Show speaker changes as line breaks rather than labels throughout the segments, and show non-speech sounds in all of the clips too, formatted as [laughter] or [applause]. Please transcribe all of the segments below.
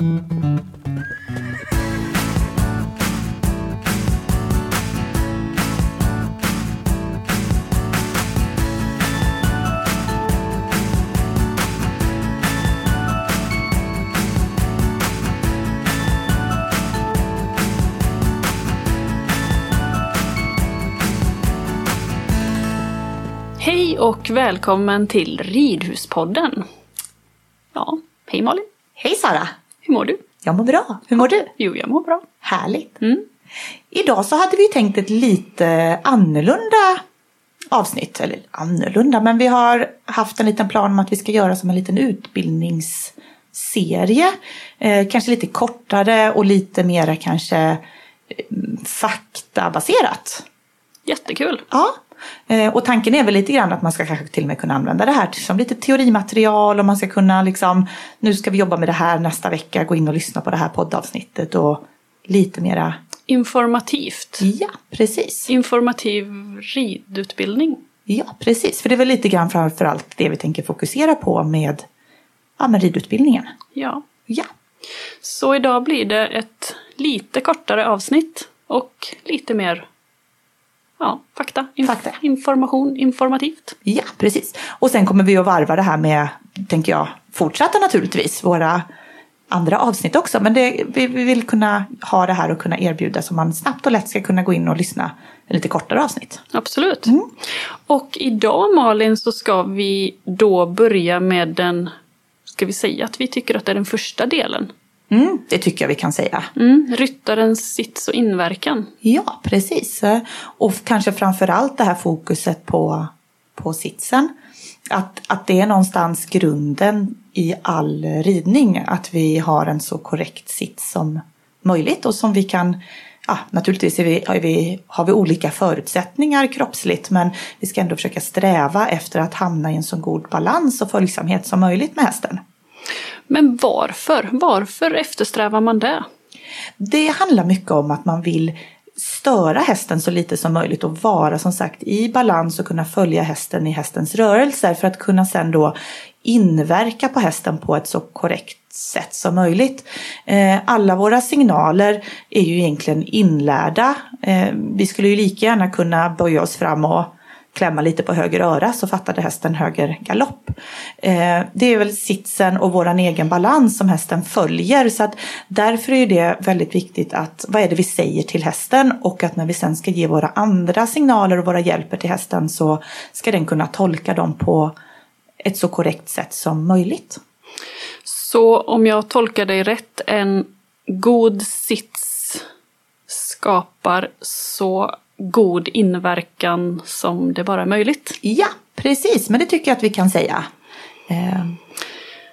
Hej och välkommen till Ridhuspodden. Ja, hej Malin.
Hej Sara!
Hur mår du?
Jag mår bra. Hur mår du?
Jo, jag mår bra.
Härligt.
Mm.
Idag så hade vi tänkt ett lite annorlunda avsnitt. Eller annorlunda, men vi har haft en liten plan om att vi ska göra som en liten utbildningsserie. Eh, kanske lite kortare och lite mera kanske eh, faktabaserat.
Jättekul.
Ja, och tanken är väl lite grann att man ska kanske till och med kunna använda det här som lite teorimaterial och man ska kunna liksom, nu ska vi jobba med det här nästa vecka, gå in och lyssna på det här poddavsnittet och lite mera,
Informativt.
ja precis.
Informativ ridutbildning.
Ja, precis. För det är väl lite grann framför allt det vi tänker fokusera på med, ja, med ridutbildningen.
Ja.
Ja,
Så idag blir det ett lite kortare avsnitt och lite mer ja, fakta. Inf-
Fakta.
Information, informativt.
ja, precis. Och sen kommer vi att varva det här med, tänker jag, fortsätta naturligtvis, våra andra avsnitt också. Men det, vi, vi vill kunna ha det här och kunna erbjuda så man snabbt och lätt ska kunna gå in och lyssna lite kortare avsnitt.
Absolut. Och idag Malin så ska vi då börja med den, ska vi säga att vi tycker att det är den första delen?
Mm, det tycker jag vi kan säga.
Mm, ryttarens sits och inverkan.
Ja, precis. Och kanske framför allt det här fokuset på, på sitsen. Att, att det är någonstans grunden i all ridning. Att vi har en så korrekt sits som möjligt och som vi kan Ja, naturligtvis vi, har, vi, har vi olika förutsättningar kroppsligt men vi ska ändå försöka sträva efter att hamna i en så god balans och följsamhet som möjligt med hästen.
Men varför? Varför eftersträvar man det?
Det handlar mycket om att man vill störa hästen så lite som möjligt och vara som sagt i balans och kunna följa hästen i hästens rörelser för att kunna sen då inverka på hästen på ett så korrekt sätt som möjligt. Eh, alla våra signaler är ju egentligen inlärda. Eh, vi skulle ju lika gärna kunna böja oss fram och klämma lite på höger öra så fattade hästen höger galopp. Eh, det är väl sitsen och våran egen balans som hästen följer så att därför är det väldigt viktigt att vad är det vi säger till hästen och att när vi sen ska ge våra andra signaler och våra hjälper till hästen så ska den kunna tolka dem på ett så korrekt sätt som möjligt.
Så om jag tolkar dig rätt, en god sits skapar så god inverkan som det bara är möjligt.
Ja, precis, men det tycker jag att vi kan säga. Eh,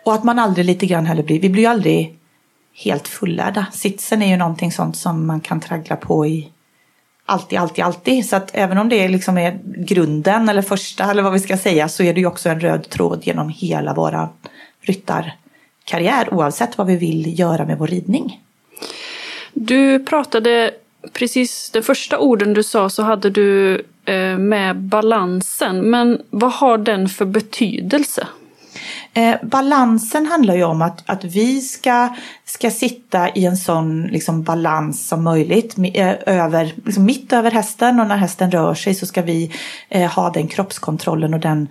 och att man aldrig lite grann heller blir, vi blir ju aldrig helt fullärda. Sitsen är ju någonting sånt som man kan traggla på i alltid, alltid, alltid. Så att även om det liksom är grunden eller första eller vad vi ska säga så är det ju också en röd tråd genom hela våra ryttarkarriär oavsett vad vi vill göra med vår ridning.
Du pratade precis de första orden du sa så hade du eh, med balansen. Men vad har den för betydelse?
Eh, balansen handlar ju om att, att vi ska, ska sitta i en sån liksom, balans som möjligt. Eh, över, liksom, mitt över hästen och när hästen rör sig så ska vi eh, ha den kroppskontrollen och den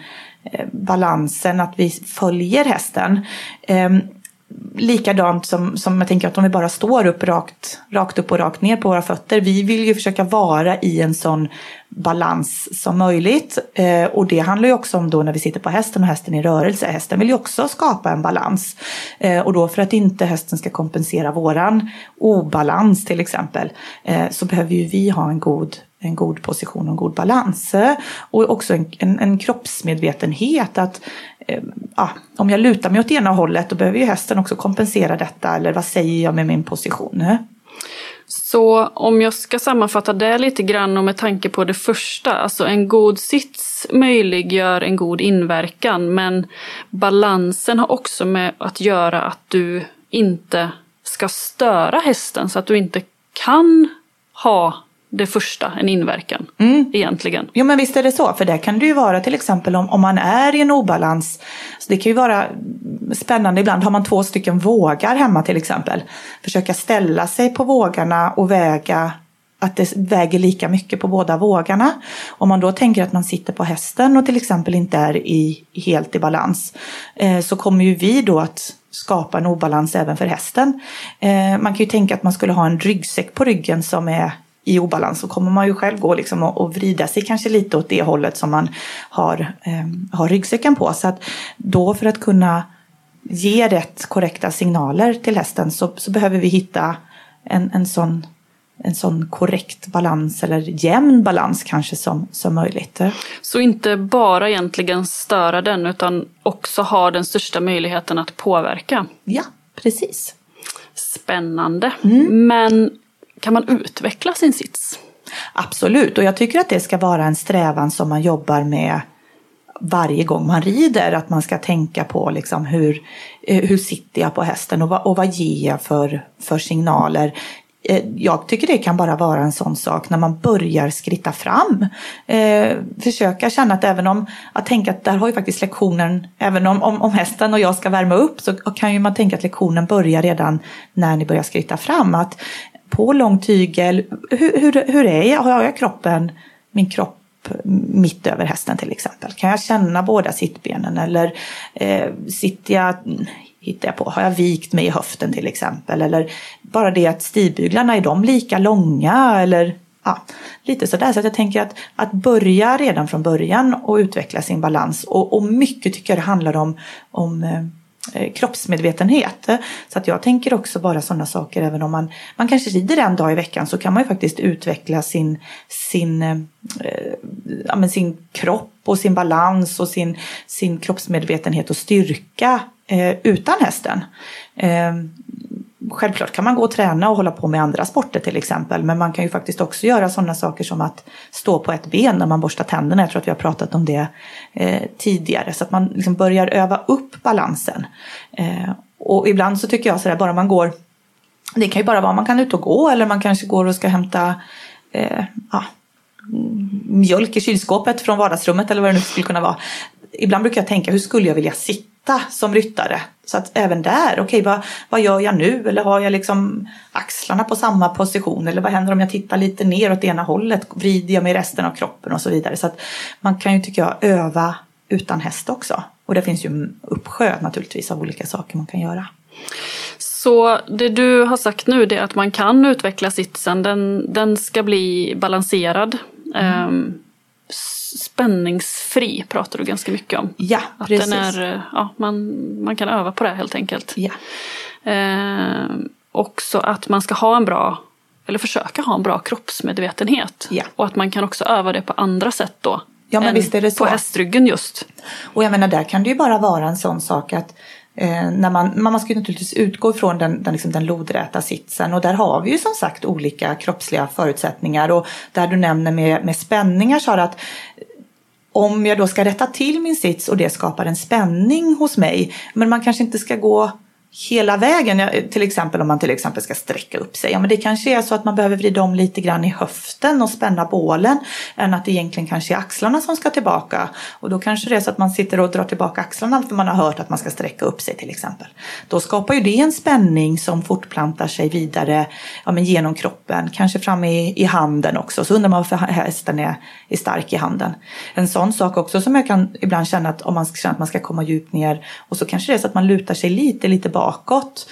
eh, balansen att vi följer hästen. Ehm, Likadant som, som jag tänker att om vi bara står upp rakt, rakt upp och rakt ner på våra fötter. Vi vill ju försöka vara i en sån balans som möjligt. Eh, och det handlar ju också om då när vi sitter på hästen och hästen är i rörelse. Hästen vill ju också skapa en balans. Eh, och då för att inte hästen ska kompensera våran obalans till exempel. Eh, så behöver ju vi ha en god en god position och en god balans. Eh, och också en, en, en kroppsmedvetenhet att eh, ah, om jag lutar mig åt ena hållet då behöver ju hästen också kompensera detta eller vad säger jag med min position. Eh?
Så om jag ska sammanfatta det lite grann och med tanke på det första, alltså en god sits möjliggör en god inverkan men balansen har också med att göra att du inte ska störa hästen så att du inte kan ha det första, en inverkan
Mm.
egentligen.
Jo men visst är det så, för det kan det ju vara till exempel om, om man är i en obalans. Så det kan ju vara spännande ibland, har man två stycken vågar hemma till exempel. Försöka ställa sig på vågarna och väga att det väger lika mycket på båda vågarna. Om man då tänker att man sitter på hästen och till exempel inte är i, helt i balans eh, så kommer ju vi då att skapa en obalans även för hästen. Eh, man kan ju tänka att man skulle ha en ryggsäck på ryggen som är i obalans så kommer man ju själv gå liksom och, och vrida sig kanske lite åt det hållet som man har, eh, har ryggsäcken på. Så att då för att kunna ge rätt korrekta signaler till hästen så, så behöver vi hitta en, en, sån, en sån korrekt balans eller jämn balans kanske som, som möjligt.
Så inte bara egentligen störa den utan också ha den största möjligheten att påverka.
Ja, precis.
Spännande.
Mm.
Men kan man utveckla sin sits?
Absolut, och jag tycker att det ska vara en strävan som man jobbar med varje gång man rider. Att man ska tänka på liksom hur, eh, hur sitter jag på hästen och vad, och vad ger jag för, för signaler. Eh, jag tycker det kan bara vara en sån sak när man börjar skritta fram. Eh, försöka känna att även om, att tänka att där har ju faktiskt lektionen, även om, om, om hästen och jag ska värma upp så kan ju man tänka att lektionen börjar redan när ni börjar skritta fram. Att på lång tygel, hur, hur, hur är jag? Har jag kroppen, min kropp mitt över hästen till exempel? Kan jag känna båda sittbenen eller eh, sitter jag, hittar jag på, har jag vikt mig i höften till exempel? Eller bara det att stigbyglarna, är de lika långa? Eller ja, lite sådär. Så att jag tänker att, att börja redan från början och utveckla sin balans. Och, och mycket tycker jag det handlar om, om eh, Eh, kroppsmedvetenhet. Så att jag tänker också bara sådana saker, även om man, man kanske rider en dag i veckan så kan man ju faktiskt utveckla sin, sin, eh, ja, men sin kropp och sin balans och sin, sin kroppsmedvetenhet och styrka eh, utan hästen. Eh, Självklart kan man gå och träna och hålla på med andra sporter till exempel. Men man kan ju faktiskt också göra sådana saker som att stå på ett ben när man borstar tänderna. Jag tror att vi har pratat om det eh, tidigare. Så att man liksom börjar öva upp balansen. Eh, och ibland så tycker jag sådär, bara man går det kan ju bara vara man kan ut och gå eller man kanske går och ska hämta eh, ah, mjölk i kylskåpet från vardagsrummet eller vad det nu skulle kunna vara. Ibland brukar jag tänka hur skulle jag vilja sitta som ryttare? Så att även där, okej okay, vad, vad gör jag nu? Eller har jag liksom axlarna på samma position? Eller vad händer om jag tittar lite ner åt ena hållet? Vrider jag mig resten av kroppen och så vidare? Så att man kan ju tycker jag öva utan häst också. Och det finns ju uppsjö naturligtvis av olika saker man kan göra.
Så det du har sagt nu är att man kan utveckla sitsen, den, den ska bli balanserad. Mm. Um, spänningsfri pratar du ganska mycket om.
Ja,
att
precis.
Den är, ja, man, man kan öva på det helt enkelt.
Ja.
Eh, också att man ska ha en bra, eller försöka ha en bra kroppsmedvetenhet.
Ja.
Och att man kan också öva det på andra sätt då.
Ja, men visst är det så.
På hästryggen just.
Och jag menar, där kan det ju bara vara en sån sak att Eh, när man, man ska ju naturligtvis utgå ifrån den, den, liksom den lodräta sitsen och där har vi ju som sagt olika kroppsliga förutsättningar och där du nämner med, med spänningar Sara att om jag då ska rätta till min sits och det skapar en spänning hos mig men man kanske inte ska gå hela vägen. Till exempel om man till exempel ska sträcka upp sig. Ja, men det kanske är så att man behöver vrida om lite grann i höften och spänna bålen. Än att det egentligen kanske är axlarna som ska tillbaka. Och då kanske det är så att man sitter och drar tillbaka axlarna för man har hört att man ska sträcka upp sig till exempel. Då skapar ju det en spänning som fortplantar sig vidare ja, men genom kroppen. Kanske fram i, i handen också. Så undrar man varför hästen är, är stark i handen. En sån sak också som jag kan ibland känna att om man känner att man ska komma djupt ner och så kanske det är så att man lutar sig lite, lite bak bakåt.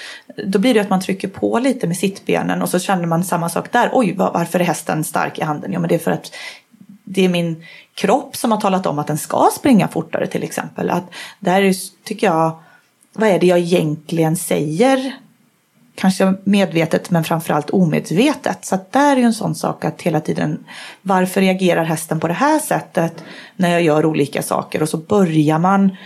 Då blir det att man trycker på lite med sittbenen och så känner man samma sak där. Oj, varför är hästen stark i handen? Jo, men det är för att det är min kropp som har talat om att den ska springa fortare till exempel. Att där tycker jag, vad är det jag egentligen säger? Kanske medvetet men framförallt omedvetet. Så att där är ju en sån sak att hela tiden, varför reagerar hästen på det här sättet när jag gör olika saker? Och så börjar man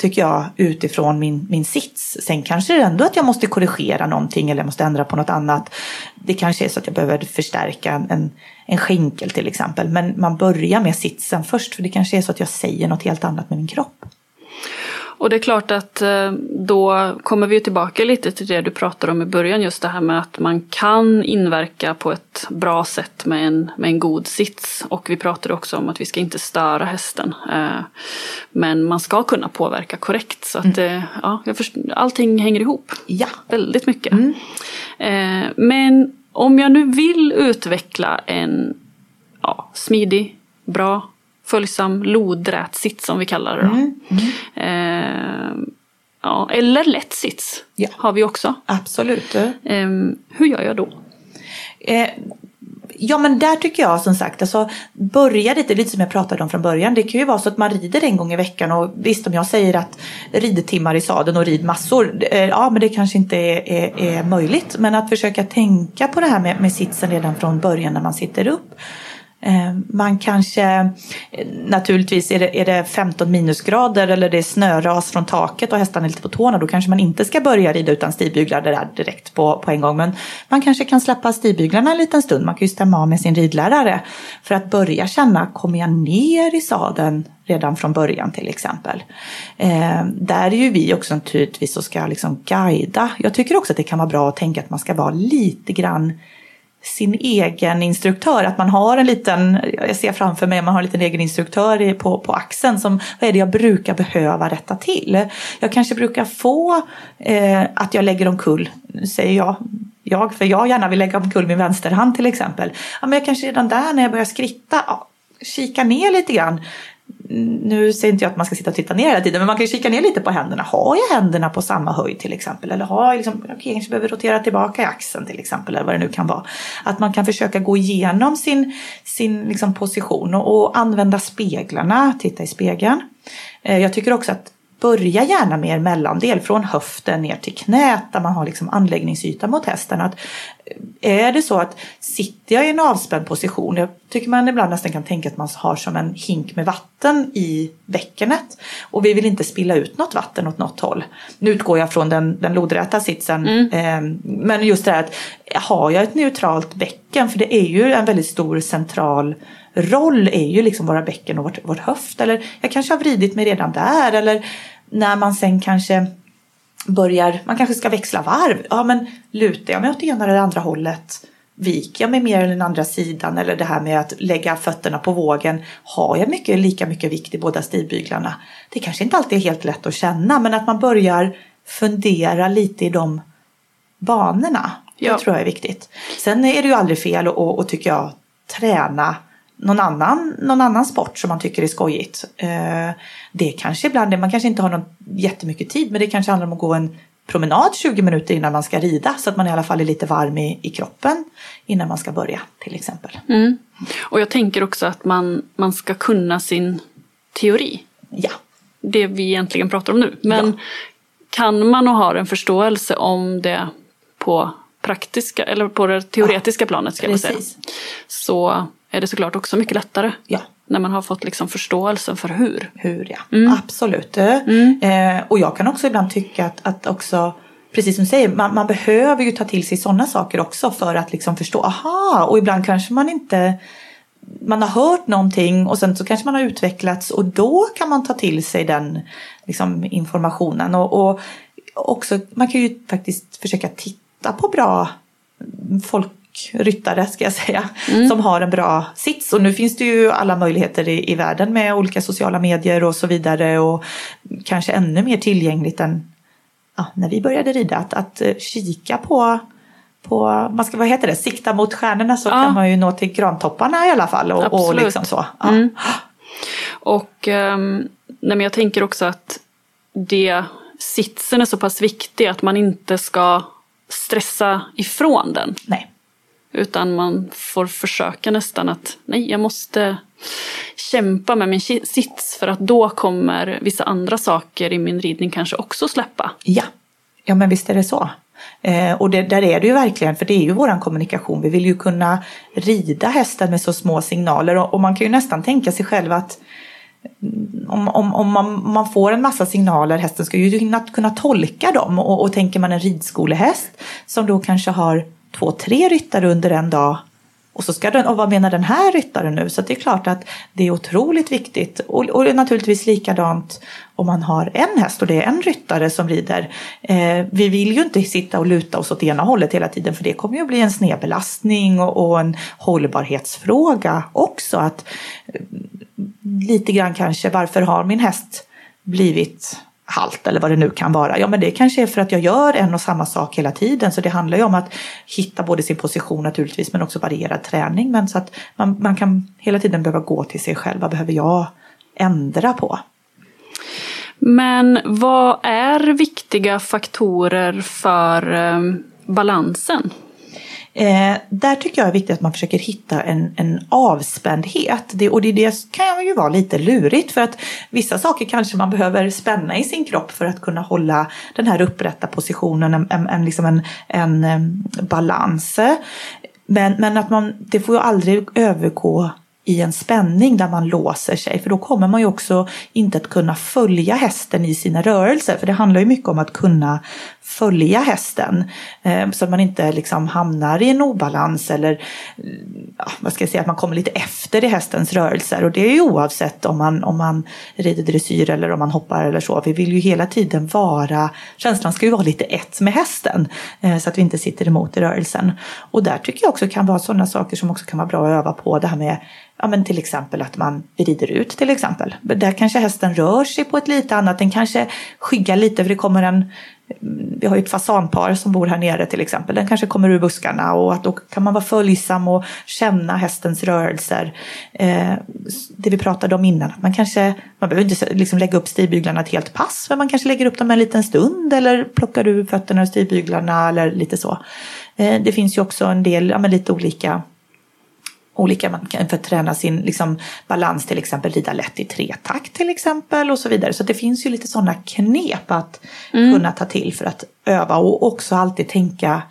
tycker jag, utifrån min, min sits. Sen kanske det är ändå att jag måste korrigera någonting eller jag måste ändra på något annat. Det kanske är så att jag behöver förstärka en, en skänkel till exempel. Men man börjar med sitsen först för det kanske är så att jag säger något helt annat med min kropp.
Och det är klart att eh, då kommer vi tillbaka lite till det du pratade om i början, just det här med att man kan inverka på ett bra sätt med en, med en god sits. Och vi pratade också om att vi ska inte störa hästen. Eh, men man ska kunna påverka korrekt. Så att mm. ja, allting hänger ihop.
Ja.
Väldigt mycket. Mm. Men om jag nu vill utveckla en ja, smidig, bra följsam lodrät sits som vi kallar det. Då. Mm. Mm. Eh, ja, eller lätt sits ja. har vi också.
Absolut.
Eh, hur gör jag då?
Eh, ja men där tycker jag som sagt, alltså, börja lite, lite som jag pratade om från början. Det kan ju vara så att man rider en gång i veckan och visst om jag säger att ridtimmar i sadeln och ridmassor, eh, ja men det kanske inte är, är, är, möjligt. Men att försöka tänka på det här med, med sitsen redan från början när man sitter upp. Eh, man kanske, naturligtvis är det, är det 15 minusgrader eller det är snöras från taket och hästarna är lite på tårna, då kanske man inte ska börja rida utan stigbyglar där direkt på, på en gång. Men man kanske kan släppa stigbyglarna en liten stund, man kan ju stämma av med sin ridlärare för att börja känna, kommer jag ner i sadeln redan från början till exempel. Eh, där är ju vi också naturligtvis och ska liksom guida. Jag tycker också att det kan vara bra att tänka att man ska vara lite grann sin egen instruktör. Att man har en liten, jag ser framför mig, man har en liten egen instruktör på, på axeln som, vad är det jag brukar behöva rätta till? Jag kanske brukar få eh, att jag lägger omkull, säger jag, jag, för jag gärna vill lägga omkull min vänsterhand till exempel. Ja, men jag kanske redan där när jag börjar skritta, ja, kika ner lite grann nu säger inte jag att man ska sitta och titta ner hela tiden, men man kan kika ner lite på händerna. Har jag händerna på samma höjd till exempel? Eller har jag liksom, okay, kanske behöver rotera tillbaka i axeln till exempel, eller vad det nu kan vara. Att man kan försöka gå igenom sin, sin liksom position och, och använda speglarna, titta i spegeln. Eh, jag tycker också att börja gärna med er mellandel från höften ner till knät där man har liksom anläggningsyta mot hästen. Att eh, är det så att sitter jag i en avspänd position, jag tycker man ibland nästan kan tänka att man har som en hink med vatten i bäckenet och vi vill inte spilla ut något vatten åt något håll. Nu utgår jag från den, den lodräta sitsen, mm. eh, men just det här att har jag ett neutralt bäcken, för det är ju en väldigt stor central roll är ju liksom våra bäcken och vårt, vårt höft. Eller jag kanske har vridit mig redan där. Eller när man sen kanske börjar, man kanske ska växla varv. Ja men lutar jag mig åt ena eller andra hållet? Viker jag mig mer än den andra sidan? Eller det här med att lägga fötterna på vågen. Har jag mycket, lika mycket vikt i båda stigbyglarna? Det kanske inte alltid är helt lätt att känna men att man börjar fundera lite i de banorna. Ja. Det tror jag är viktigt. Sen är det ju aldrig fel att, tycker jag, träna någon annan, någon annan sport som man tycker är skojigt. Eh, det kanske ibland man kanske inte har någon jättemycket tid men det kanske handlar om att gå en promenad 20 minuter innan man ska rida så att man i alla fall är lite varm i, i kroppen innan man ska börja till exempel.
Mm. Och jag tänker också att man, man ska kunna sin teori.
Ja.
Det vi egentligen pratar om nu. Men ja. kan man och har en förståelse om det på praktiska eller på det teoretiska ja, planet ska jag säga. Så är det såklart också mycket lättare.
Ja.
När man har fått liksom förståelsen för hur.
Hur ja, mm. absolut. Mm. Eh, och jag kan också ibland tycka att, att också Precis som du säger, man, man behöver ju ta till sig sådana saker också för att liksom förstå. Aha, och ibland kanske man inte man har hört någonting och sen så kanske man har utvecklats och då kan man ta till sig den liksom, informationen. Och, och också, man kan ju faktiskt försöka titta på bra folk ryttare ska jag säga, mm. som har en bra sits. Och nu finns det ju alla möjligheter i, i världen med olika sociala medier och så vidare och kanske ännu mer tillgängligt än ja, när vi började rida. Att, att eh, kika på, på man ska, vad heter det, sikta mot stjärnorna så ja. kan man ju nå till grantopparna i alla fall. Och, och liksom så. Ja. Mm.
Och um, nej, jag tänker också att det, sitsen är så pass viktig att man inte ska stressa ifrån den.
Nej.
Utan man får försöka nästan att nej, jag måste kämpa med min sits för att då kommer vissa andra saker i min ridning kanske också släppa.
Ja, ja men visst är det så. Eh, och det, där är det ju verkligen, för det är ju våran kommunikation. Vi vill ju kunna rida hästen med så små signaler och, och man kan ju nästan tänka sig själv att mm, om, om, om man, man, får en massa signaler, hästen ska ju kunna, kunna tolka dem och, och tänker man en ridskolehäst som då kanske har två, tre ryttare under en dag Och så ska den, och vad menar den här ryttaren nu? Så det är klart att det är otroligt viktigt. Och, och det är naturligtvis likadant om man har en häst och det är en ryttare som rider. Eh, vi vill ju inte sitta och luta oss åt ena hållet hela tiden för det kommer ju att bli en snedbelastning och, och en hållbarhetsfråga också. Att, eh, lite grann kanske, varför har min häst blivit halt eller vad det nu kan vara. Ja, men det kanske är för att jag gör en och samma sak hela tiden. Så det handlar ju om att hitta både sin position naturligtvis, men också varierad träning. Men så att man, man kan hela tiden behöva gå till sig själv. Vad behöver jag ändra på?
Men vad är viktiga faktorer för eh, balansen?
Eh, där tycker jag är viktigt att man försöker hitta en, en avspändhet. Det, och det, det kan ju vara lite lurigt för att vissa saker kanske man behöver spänna i sin kropp för att kunna hålla den här upprätta positionen, en, en, en, liksom en, en, balans. Men, men att man, det får ju aldrig övergå i en spänning där man låser sig. För då kommer man ju också inte att kunna följa hästen i sina rörelser. För det handlar ju mycket om att kunna följa hästen. Eh, så att man inte liksom hamnar i en obalans eller ja, vad ska jag säga, att man kommer lite efter i hästens rörelser. Och det är ju oavsett om man, om man rider dressyr eller om man hoppar eller så. Vi vill ju hela tiden vara, känslan ska ju vara lite ett med hästen. Eh, så att vi inte sitter emot i rörelsen. Och där tycker jag också kan vara sådana saker som också kan vara bra att öva på. Det här med ja, men till exempel att man rider ut till exempel. Där kanske hästen rör sig på ett lite annat, den kanske skyggar lite för det kommer en vi har ju ett fasanpar som bor här nere till exempel. Den kanske kommer ur buskarna och att då kan man vara följsam och känna hästens rörelser. Eh, det vi pratade om innan, att man kanske, man behöver inte liksom lägga upp stigbyglarna ett helt pass, men man kanske lägger upp dem en liten stund eller plockar ur fötterna ur stigbyglarna eller lite så. Eh, det finns ju också en del, ja, men lite olika olika, man kan för att träna sin liksom, balans till exempel rida lätt i tretakt till exempel och så vidare. Så det finns ju lite sådana knep att mm. kunna ta till för att öva och också alltid tänka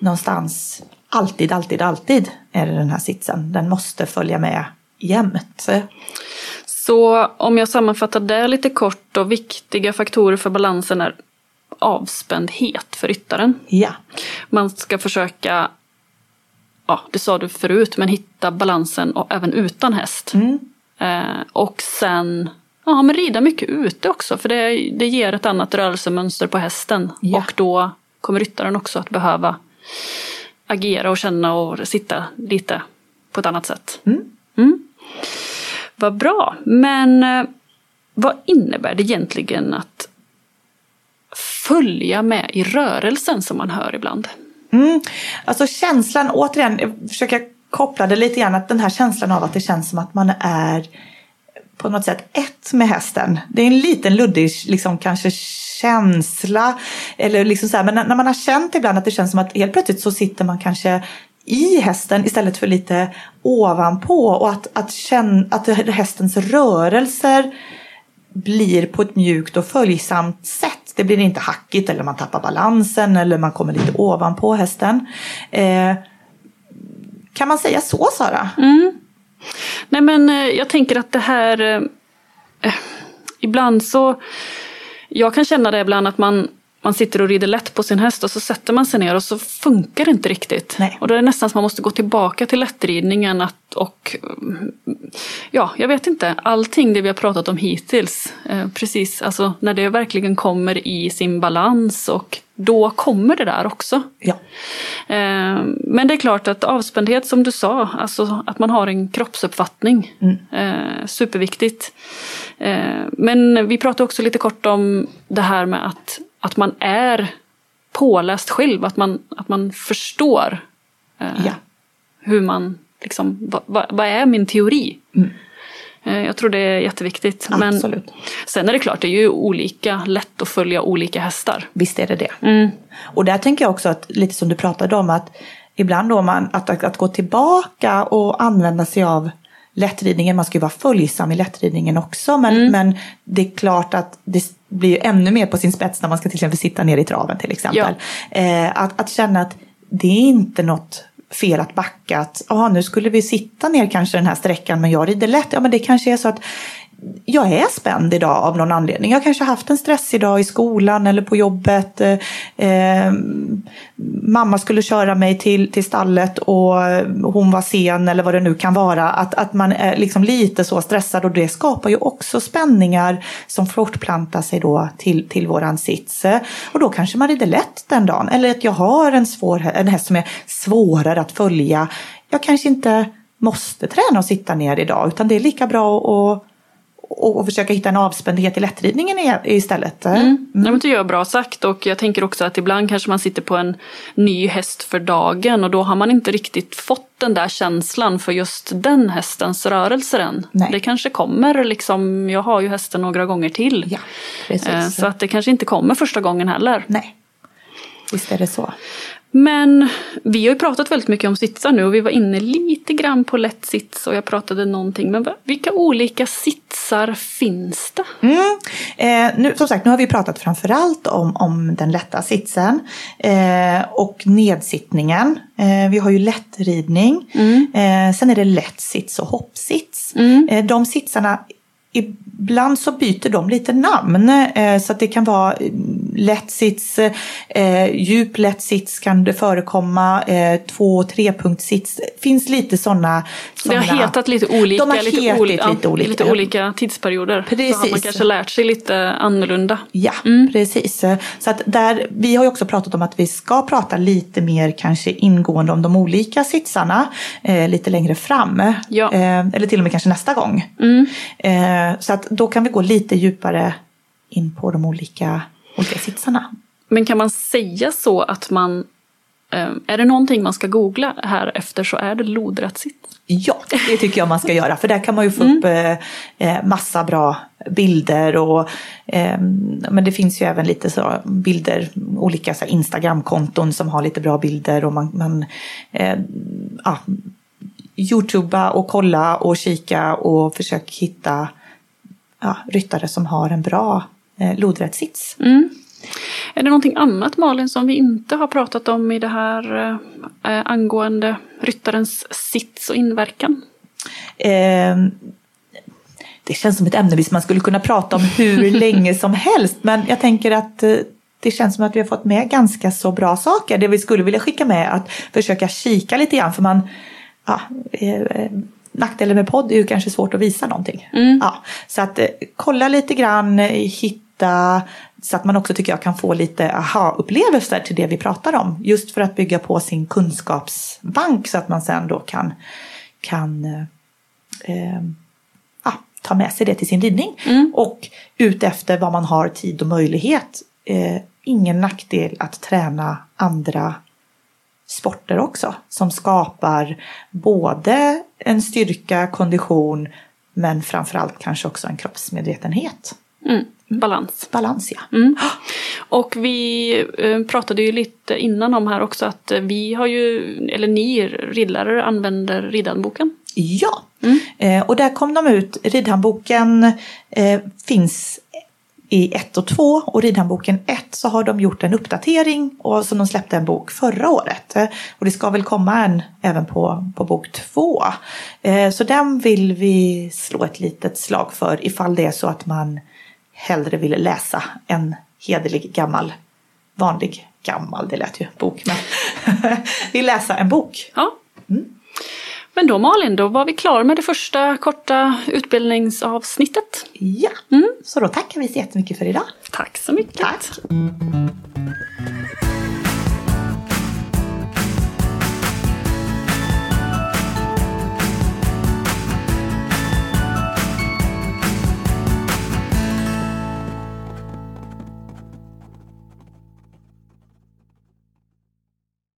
någonstans alltid, alltid, alltid är det den här sitsen. Den måste följa med jämt.
Så om jag sammanfattar det lite kort och viktiga faktorer för balansen är avspändhet för ryttaren.
Ja.
Man ska försöka ja, det sa du förut, men hitta balansen och även utan häst.
Mm.
Eh, och sen ja, men rida mycket ute också, för det, det ger ett annat rörelsemönster på hästen. Ja. Och då kommer ryttaren också att behöva agera och känna och sitta lite på ett annat sätt.
Mm.
Mm. Vad bra, men eh, vad innebär det egentligen att följa med i rörelsen som man hör ibland?
Mm. Alltså känslan, återigen, jag försöker koppla det lite grann, att den här känslan av att det känns som att man är på något sätt ett med hästen. Det är en liten luddig, liksom kanske känsla. Eller liksom så här, men när man har känt ibland att det känns som att helt plötsligt så sitter man kanske i hästen istället för lite ovanpå och att, att, känna, att hästens rörelser blir på ett mjukt och följsamt sätt. Det blir inte hackigt eller man tappar balansen eller man kommer lite ovanpå hästen. Eh, kan man säga så Sara?
Mm. Nej men eh, jag tänker att det här eh, eh, Ibland så Jag kan känna det ibland att man man sitter och rider lätt på sin häst och så sätter man sig ner och så funkar det inte riktigt.
Nej.
Och då är det nästan som man måste gå tillbaka till lättridningen att, och ja, jag vet inte, allting det vi har pratat om hittills, eh, precis, alltså när det verkligen kommer i sin balans och då kommer det där också.
Ja.
Eh, men det är klart att avspändhet som du sa, alltså att man har en kroppsuppfattning,
mm.
eh, superviktigt. Eh, men vi pratade också lite kort om det här med att att man är påläst själv, att man, att man förstår
eh, ja.
hur man, liksom, vad, vad, vad är min teori?
Mm.
Eh, jag tror det är jätteviktigt.
Absolut.
Men sen är det klart, det är ju olika lätt att följa olika hästar.
Visst är det det.
Mm.
Och där tänker jag också att, lite som du pratade om, att ibland då man, att, att, att gå tillbaka och använda sig av lättridningen, man ska ju vara följsam i lättridningen också, men, mm. men det är klart att det blir ju ännu mer på sin spets när man ska till exempel sitta ner i traven till exempel. Ja. Eh, att, att känna att det är inte något fel att backa, att ah, nu skulle vi sitta ner kanske den här sträckan men jag rider lätt. Ja men det kanske är så att jag är spänd idag av någon anledning. Jag har kanske haft en stressig dag i skolan eller på jobbet. Eh, eh, mamma skulle köra mig till, till stallet och hon var sen eller vad det nu kan vara. Att, att man är liksom lite så stressad och det skapar ju också spänningar som fortplantar sig då till, till våran sits. Och då kanske man rider lätt den dagen. Eller att jag har en, svår, en häst som är svårare att följa. Jag kanske inte måste träna och sitta ner idag utan det är lika bra att och, försöka hitta en avspändhet i lättridningen istället.
Mm. Mm. Ja, men det är bra sagt och jag tänker också att ibland kanske man sitter på en ny häst för dagen och då har man inte riktigt fått den där känslan för just den hästens rörelser än. Nej. Det kanske kommer liksom, jag har ju hästen några gånger till.
Ja, precis.
Eh, så att det kanske inte kommer första gången heller.
Nej, visst är det så.
Men vi har ju pratat väldigt mycket om sitsar nu och vi var inne lite grann på lätt sits och jag pratade någonting. Men vilka olika sitsar finns det?
Mm. Eh, nu, som sagt, nu har vi pratat framförallt om, om den lätta sitsen eh, och nedsittningen. Eh, vi har ju lättridning. Mm. Eh, sen är det lätt sits och hoppsits. Mm. Eh, de sitsarna Ibland så byter de lite namn eh, så att det kan vara lättsits, eh, djup lättsits kan det förekomma, eh, två och trepunktssits. Det finns lite sådana.
Det har hetat lite olika,
de har
lite,
hetat oli lite, olika.
lite olika tidsperioder. Precis. Så har man kanske lärt sig lite annorlunda.
Ja, mm. precis. Så att där, vi har ju också pratat om att vi ska prata lite mer kanske ingående om de olika sitsarna eh, lite längre fram.
Ja.
Eh, eller till och med kanske nästa gång.
Mm.
Eh, så att då kan vi gå lite djupare in på de olika olika sitsarna.
Men kan man säga så att man eh, är det någonting man ska googla här efter så är det lodrätt sitt?
Ja, det tycker jag man ska göra för där kan man ju få mm. upp eh, eh, massa bra bilder och men det finns ju även lite så bilder, olika så Instagramkonton som har lite bra bilder och man, man ja, Youtuba och kolla och kika och försöka hitta ja, ryttare som har en bra eh, lodrätt sits.
Mm. Är det någonting annat Malin som vi inte har pratat om i det här eh, angående ryttarens sits och inverkan?
Eh, det känns som ett ämne man skulle kunna prata om hur [laughs] länge som helst men jag tänker att eh, det känns som att vi har fått med ganska så bra saker. Det vi skulle vilja skicka med att försöka kika lite grann för man ja, eh, nackdelen med podd är ju kanske svårt att visa någonting.
Mm.
Ja, så att eh, kolla lite grann, hitta så att man också tycker jag kan få lite aha-upplevelser till det vi pratar om. Just för att bygga på sin kunskapsbank så att man sen då kan, kan eh, eh ja, ta med sig det till sin ridning.
Mm.
Och utefter vad man har tid och möjlighet. Eh, ingen nackdel att träna andra sporter också som skapar både en styrka, kondition men framförallt kanske också en kroppsmedvetenhet.
Mm. Balans.
Balans ja.
Mm. Och vi eh, pratade ju lite innan om här också att vi har ju, eller ni ridlärare använder ridhandboken.
Ja,
mm.
eh, och där kom de ut. Ridhandboken eh, finns i 1 och 2 och Ridhandboken 1 så har de gjort en uppdatering och så de släppte en bok förra året. Och det ska väl komma en även på, på bok 2. Eh, så den vill vi slå ett litet slag för ifall det är så att man hellre vill läsa en hederlig gammal, vanlig gammal, det lät ju bok, men [laughs] vill läsa en bok.
Ja.
Mm.
Men då Malin, då var vi klara med det första korta utbildningsavsnittet.
Ja,
mm.
så då tackar vi så jättemycket för idag.
Tack så mycket.
Tack.